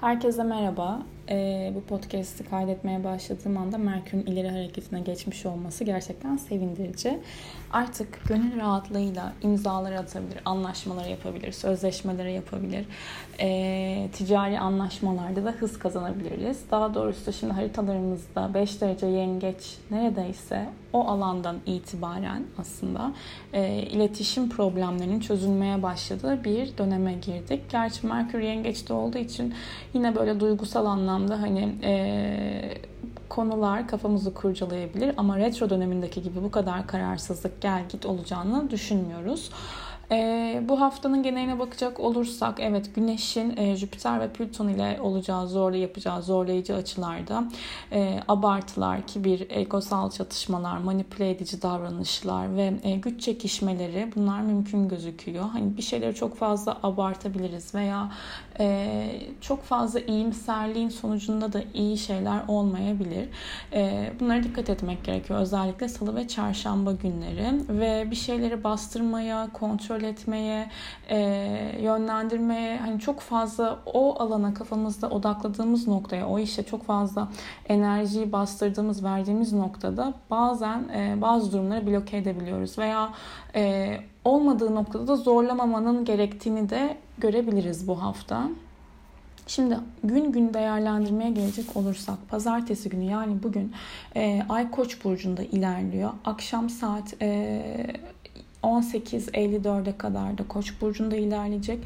Herkese merhaba. Ee, bu podcast'i kaydetmeye başladığım anda Merkür'ün ileri hareketine geçmiş olması gerçekten sevindirici. Artık gönül rahatlığıyla imzaları atabilir, anlaşmaları yapabilir, sözleşmeleri yapabilir, ee, ticari anlaşmalarda da hız kazanabiliriz. Daha doğrusu şimdi haritalarımızda 5 derece yengeç neredeyse o alandan itibaren aslında e, iletişim problemlerinin çözülmeye başladığı bir döneme girdik. Gerçi Merkür yengeçte olduğu için yine böyle duygusal anlamda hani e, konular kafamızı kurcalayabilir ama retro dönemindeki gibi bu kadar kararsızlık gel git olacağını düşünmüyoruz. E, bu haftanın geneline bakacak olursak evet Güneş'in e, Jüpiter ve Plüton ile olacağı zorlu yapacağı zorlayıcı açılarda e, abartılar, kibir, egosal çatışmalar, manipüle edici davranışlar ve e, güç çekişmeleri bunlar mümkün gözüküyor. Hani bir şeyleri çok fazla abartabiliriz veya e, çok fazla iyimserliğin sonucunda da iyi şeyler olmayabilir. E, bunlara dikkat etmek gerekiyor. Özellikle salı ve çarşamba günleri ve bir şeyleri bastırmaya, kontrol etmeye, e, yönlendirmeye hani çok fazla o alana kafamızda odakladığımız noktaya, o işe çok fazla enerjiyi bastırdığımız, verdiğimiz noktada bazen e, bazı durumları bloke edebiliyoruz veya e, olmadığı noktada da zorlamamanın gerektiğini de görebiliriz bu hafta. Şimdi gün gün değerlendirmeye gelecek olursak pazartesi günü yani bugün e, Ay Koç burcunda ilerliyor. Akşam saat e, 18.54'e kadar da Koç burcunda ilerleyecek.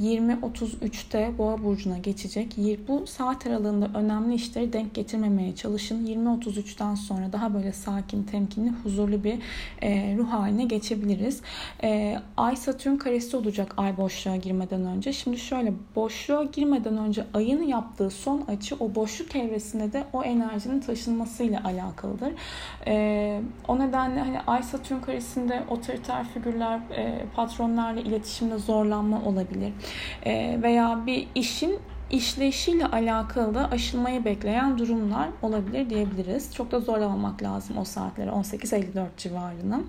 20.33'te Boğa burcuna geçecek. Bu saat aralığında önemli işleri denk getirmemeye çalışın. 20.33'ten sonra daha böyle sakin, temkinli, huzurlu bir e, ruh haline geçebiliriz. E, ay Satürn karesi olacak ay boşluğa girmeden önce. Şimdi şöyle boşluğa girmeden önce ayın yaptığı son açı o boşluk evresinde de o enerjinin taşınmasıyla alakalıdır. E, o nedenle hani ay Satürn karesinde otoriter figürler, e, patronlarla iletişimde zorlanma olabilir. E, veya bir işin işleyişiyle alakalı aşılmayı bekleyen durumlar olabilir diyebiliriz. Çok da zorlamamak lazım o saatlere 18.54 civarını.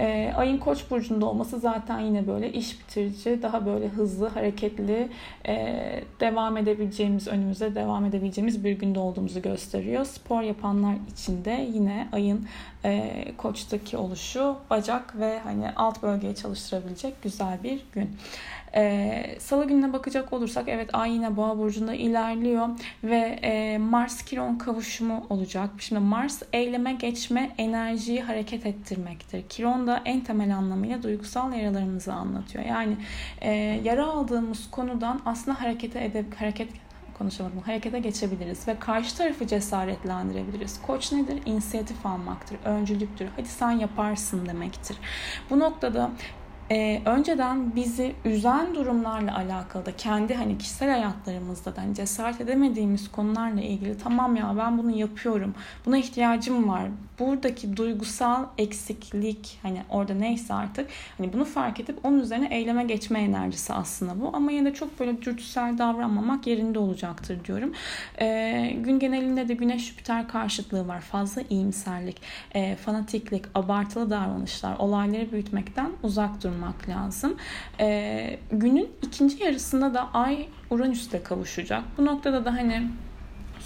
E, ayın koç burcunda olması zaten yine böyle iş bitirici, daha böyle hızlı, hareketli, e, devam edebileceğimiz, önümüze devam edebileceğimiz bir günde olduğumuzu gösteriyor. Spor yapanlar için de yine ayın e, koçtaki oluşu bacak ve hani alt bölgeyi çalıştırabilecek güzel bir gün. Ee, Salı gününe bakacak olursak evet ay yine boğa burcunda ilerliyor ve e, Mars Kiron kavuşumu olacak. Şimdi Mars eyleme geçme, enerjiyi hareket ettirmektir. Kiron da en temel anlamıyla duygusal yaralarımızı anlatıyor. Yani e, yara aldığımız konudan aslında harekete edip hareket konuşamadım. Harekete geçebiliriz ve karşı tarafı cesaretlendirebiliriz. Koç nedir? İnisiyatif almaktır, öncülüktür. Hadi sen yaparsın demektir. Bu noktada e, önceden bizi üzen durumlarla alakalı da kendi hani kişisel hayatlarımızda da hani cesaret edemediğimiz konularla ilgili tamam ya ben bunu yapıyorum. Buna ihtiyacım var. Buradaki duygusal eksiklik hani orada neyse artık hani bunu fark edip onun üzerine eyleme geçme enerjisi aslında bu. Ama yine de çok böyle dürtüsel davranmamak yerinde olacaktır diyorum. E, gün genelinde de Güneş Jüpiter karşıtlığı var. Fazla iyimserlik, e, fanatiklik, abartılı davranışlar, olayları büyütmekten uzak durmak olmak lazım. E, günün ikinci yarısında da Ay Uranüs'te kavuşacak. Bu noktada da hani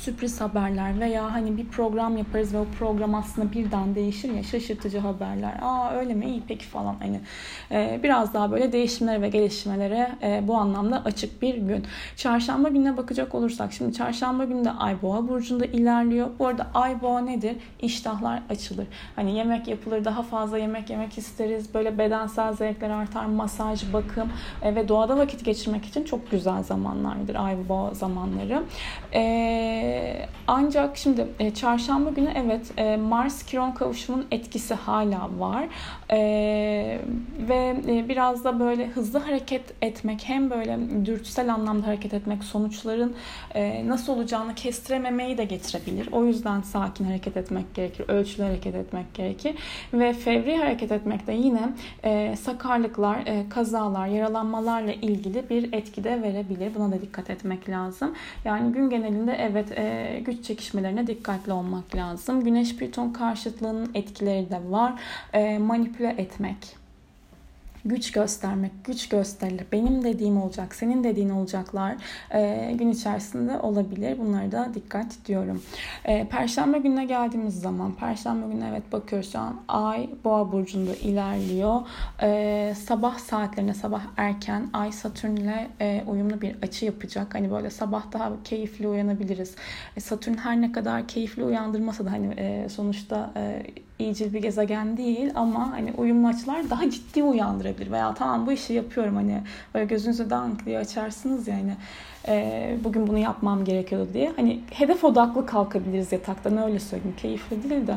sürpriz haberler veya hani bir program yaparız ve o program aslında birden değişir ya şaşırtıcı haberler. Aa öyle mi iyi peki falan hani e, biraz daha böyle değişimlere ve gelişmelere e, bu anlamda açık bir gün. Çarşamba gününe bakacak olursak şimdi çarşamba günü de Ay Boğa burcunda ilerliyor. Bu arada Ay Boğa nedir? İştahlar açılır. Hani yemek yapılır, daha fazla yemek yemek isteriz. Böyle bedensel zevkler artar, masaj, bakım e, ve doğada vakit geçirmek için çok güzel zamanlardır Ay Boğa zamanları. Eee ee, ancak şimdi e, çarşamba günü evet e, Mars Kiron kavuşumunun etkisi hala var. E, ve e, biraz da böyle hızlı hareket etmek hem böyle dürtüsel anlamda hareket etmek sonuçların e, nasıl olacağını kestirememeyi de getirebilir. O yüzden sakin hareket etmek gerekir, ölçülü hareket etmek gerekir. Ve fevri hareket etmek de yine e, sakarlıklar, e, kazalar, yaralanmalarla ilgili bir etki de verebilir. Buna da dikkat etmek lazım. Yani gün genelinde evet e, güç çekişmelerine dikkatli olmak lazım. Güneş Plüton karşıtlığının etkileri de var. E, manipüle etmek, güç göstermek, güç gösterilir. Benim dediğim olacak, senin dediğin olacaklar e, gün içerisinde olabilir. Bunlara da dikkat diyorum. E, Perşembe gününe geldiğimiz zaman, Perşembe günü evet bakıyoruz şu an Ay Boğa burcunda ilerliyor. E, sabah saatlerine, sabah erken Ay Satürn ile e, uyumlu bir açı yapacak. Hani böyle sabah daha keyifli uyanabiliriz. E, Satürn her ne kadar keyifli uyandırmasa da hani e, sonuçta e, iyicil bir gezegen değil ama hani uyumlu açılar daha ciddi uyandırabilir. Veya tamam bu işi yapıyorum hani böyle gözünüzü dank diye açarsınız yani e, bugün bunu yapmam gerekiyordu diye. Hani hedef odaklı kalkabiliriz yataktan öyle söyleyeyim keyifli değil de.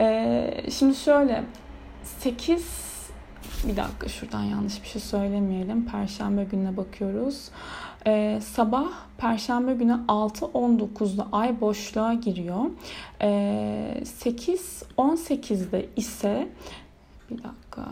E, şimdi şöyle 8 bir dakika şuradan yanlış bir şey söylemeyelim. Perşembe gününe bakıyoruz. Ee, sabah Perşembe günü 6.19'da ay boşluğa giriyor. Ee, 8.18'de ise bir dakika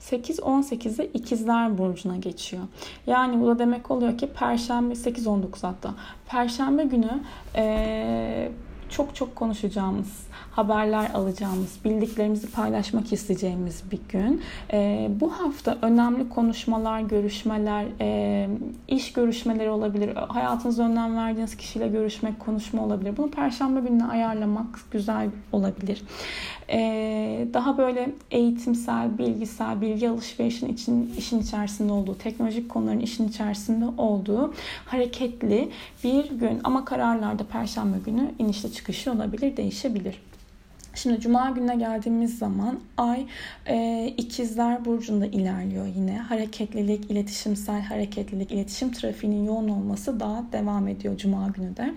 8-18'de ikizler burcuna geçiyor. Yani bu da demek oluyor ki Perşembe 8-19 hatta. Perşembe günü ee, çok çok konuşacağımız haberler alacağımız, bildiklerimizi paylaşmak isteyeceğimiz bir gün. E, bu hafta önemli konuşmalar, görüşmeler, e, iş görüşmeleri olabilir. Hayatınızda önem verdiğiniz kişiyle görüşmek, konuşma olabilir. Bunu perşembe gününe ayarlamak güzel olabilir. E, daha böyle eğitimsel, bilgisel, bilgi alışverişin için, işin içerisinde olduğu, teknolojik konuların işin içerisinde olduğu hareketli bir gün. Ama kararlarda perşembe günü inişli çıkışı olabilir, değişebilir. Şimdi Cuma gününe geldiğimiz zaman Ay e, ikizler burcunda ilerliyor yine. Hareketlilik, iletişimsel hareketlilik, iletişim trafiğinin yoğun olması daha devam ediyor Cuma günü de.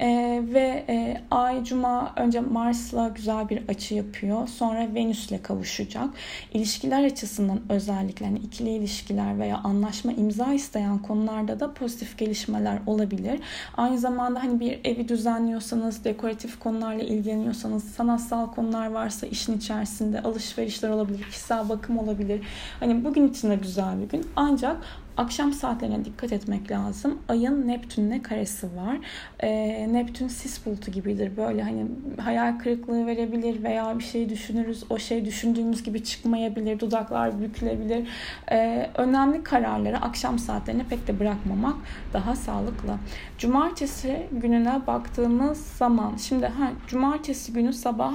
E, ve e, Ay Cuma önce Mars'la güzel bir açı yapıyor. Sonra Venüs'le kavuşacak. İlişkiler açısından özellikle hani ikili ilişkiler veya anlaşma imza isteyen konularda da pozitif gelişmeler olabilir. Aynı zamanda hani bir evi düzenliyorsanız, dekoratif konularla ilgileniyorsanız, sanatsal sanatsal konular varsa işin içerisinde alışverişler olabilir, kişisel bakım olabilir. Hani bugün için de güzel bir gün. Ancak akşam saatlerine dikkat etmek lazım. Ayın Neptün'le karesi var. E, Neptün sis bulutu gibidir. Böyle hani hayal kırıklığı verebilir veya bir şey düşünürüz. O şey düşündüğümüz gibi çıkmayabilir. Dudaklar bükülebilir. E, önemli kararları akşam saatlerine pek de bırakmamak daha sağlıklı. Cumartesi gününe baktığımız zaman şimdi ha, cumartesi günü sabah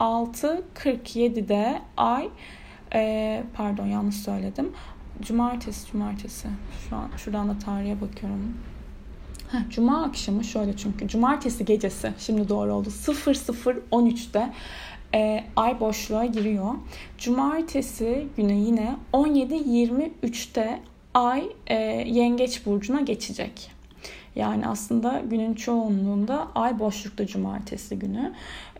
6.47'de ay e, pardon yanlış söyledim. Cumartesi, cumartesi. Şu an şuradan da tarihe bakıyorum. Heh, Cuma akşamı şöyle çünkü. Cumartesi gecesi şimdi doğru oldu. 00.13'te e, ay boşluğa giriyor. Cumartesi günü yine 17.23'te ay e, yengeç burcuna geçecek. Yani aslında günün çoğunluğunda ay boşlukta cumartesi günü.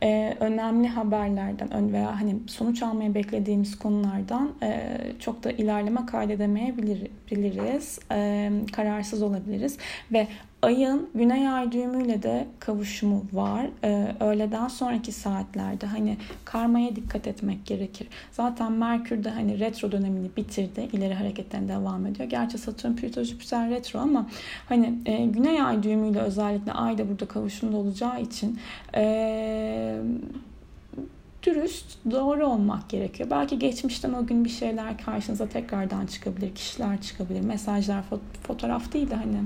Ee, önemli haberlerden veya hani sonuç almayı beklediğimiz konulardan e, çok da ilerleme kaydedemeyebiliriz. E, kararsız olabiliriz ve ayın güney ay düğümüyle de kavuşumu var. Ee, öğleden sonraki saatlerde hani karmaya dikkat etmek gerekir. Zaten Merkür de hani retro dönemini bitirdi. İleri hareketlerine devam ediyor. Gerçi Satürn, Plüto, Jüpiter retro ama hani e, güney ay düğümüyle özellikle ay da burada kavuşumda olacağı için e, dürüst, doğru olmak gerekiyor. Belki geçmişten o gün bir şeyler karşınıza tekrardan çıkabilir, kişiler çıkabilir, mesajlar, fotoğraf değil de hani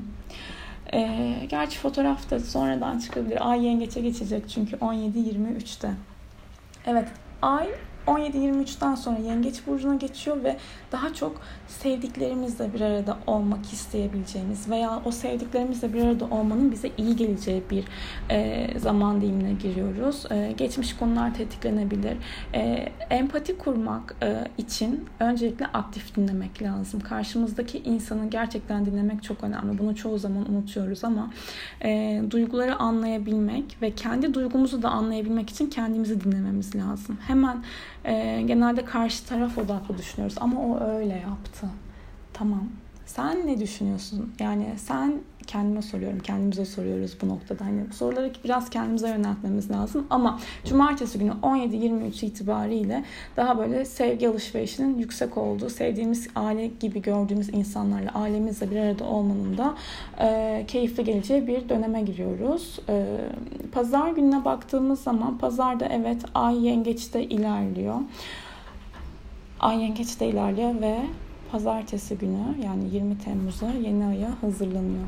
e, gerçi fotoğraf da sonradan çıkabilir. Ay yengeçe geçecek çünkü 17-23'te. Evet, ay 17-23'ten sonra Yengeç Burcu'na geçiyor ve daha çok sevdiklerimizle bir arada olmak isteyebileceğimiz veya o sevdiklerimizle bir arada olmanın bize iyi geleceği bir e, zaman dilimine giriyoruz. E, geçmiş konular tetiklenebilir. E, empati kurmak e, için öncelikle aktif dinlemek lazım. Karşımızdaki insanı gerçekten dinlemek çok önemli. Bunu çoğu zaman unutuyoruz ama e, duyguları anlayabilmek ve kendi duygumuzu da anlayabilmek için kendimizi dinlememiz lazım. Hemen e, genelde karşı taraf odaklı düşünüyoruz ama o öyle yaptı. Tamam. Sen ne düşünüyorsun? Yani sen kendime soruyorum, kendimize soruyoruz bu noktada. Hani soruları biraz kendimize yöneltmemiz lazım. Ama cumartesi günü 17-23 itibariyle daha böyle sevgi alışverişinin yüksek olduğu, sevdiğimiz aile gibi gördüğümüz insanlarla, ailemizle bir arada olmanın da e, keyifli geleceği bir döneme giriyoruz. E, pazar gününe baktığımız zaman pazarda evet ay yengeçte ilerliyor. Ay yengeçte ilerliyor ve pazartesi günü yani 20 Temmuz'a yeni aya hazırlanıyor.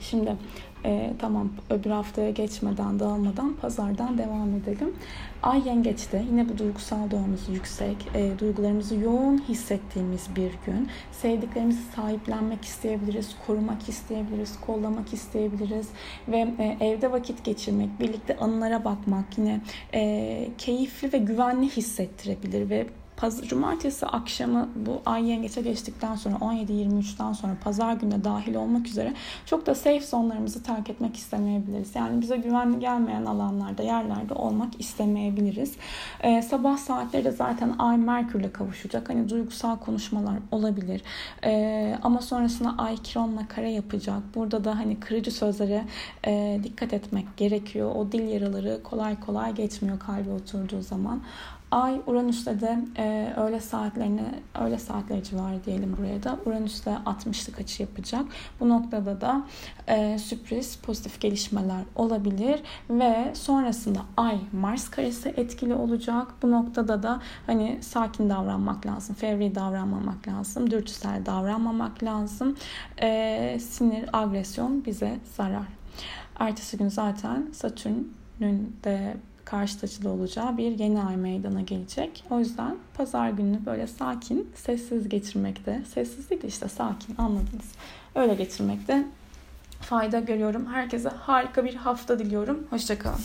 Şimdi e, tamam öbür haftaya geçmeden dağılmadan pazardan devam edelim. Ay yengeçte yine bu duygusal doğamız yüksek, e, duygularımızı yoğun hissettiğimiz bir gün. Sevdiklerimizi sahiplenmek isteyebiliriz, korumak isteyebiliriz, kollamak isteyebiliriz ve e, evde vakit geçirmek, birlikte anılara bakmak yine e, keyifli ve güvenli hissettirebilir ve Pazar, cumartesi akşamı bu ay yengeçe geçtikten sonra 17-23'ten sonra pazar gününe dahil olmak üzere çok da safe zonlarımızı terk etmek istemeyebiliriz. Yani bize güvenli gelmeyen alanlarda, yerlerde olmak istemeyebiliriz. Ee, sabah saatleri de zaten ay Merkür'le kavuşacak. Hani duygusal konuşmalar olabilir. Ee, ama sonrasında ay Kiron'la kare yapacak. Burada da hani kırıcı sözlere e, dikkat etmek gerekiyor. O dil yaraları kolay kolay geçmiyor kalbe oturduğu zaman. Ay Uranüs'te de e, öğle saatlerine, öğle saatleri civarı diyelim buraya da. Uranüs'te 60'lık açı yapacak. Bu noktada da e, sürpriz, pozitif gelişmeler olabilir ve sonrasında Ay Mars karesi etkili olacak. Bu noktada da hani sakin davranmak lazım, fevri davranmamak lazım, dürtüsel davranmamak lazım. E, sinir, agresyon bize zarar. Ertesi gün zaten Satürn'ün de karşı açıda olacağı bir yeni ay meydana gelecek. O yüzden pazar gününü böyle sakin, sessiz geçirmekte, sessiz değil işte sakin anladınız. Öyle geçirmekte fayda görüyorum. Herkese harika bir hafta diliyorum. Hoşçakalın.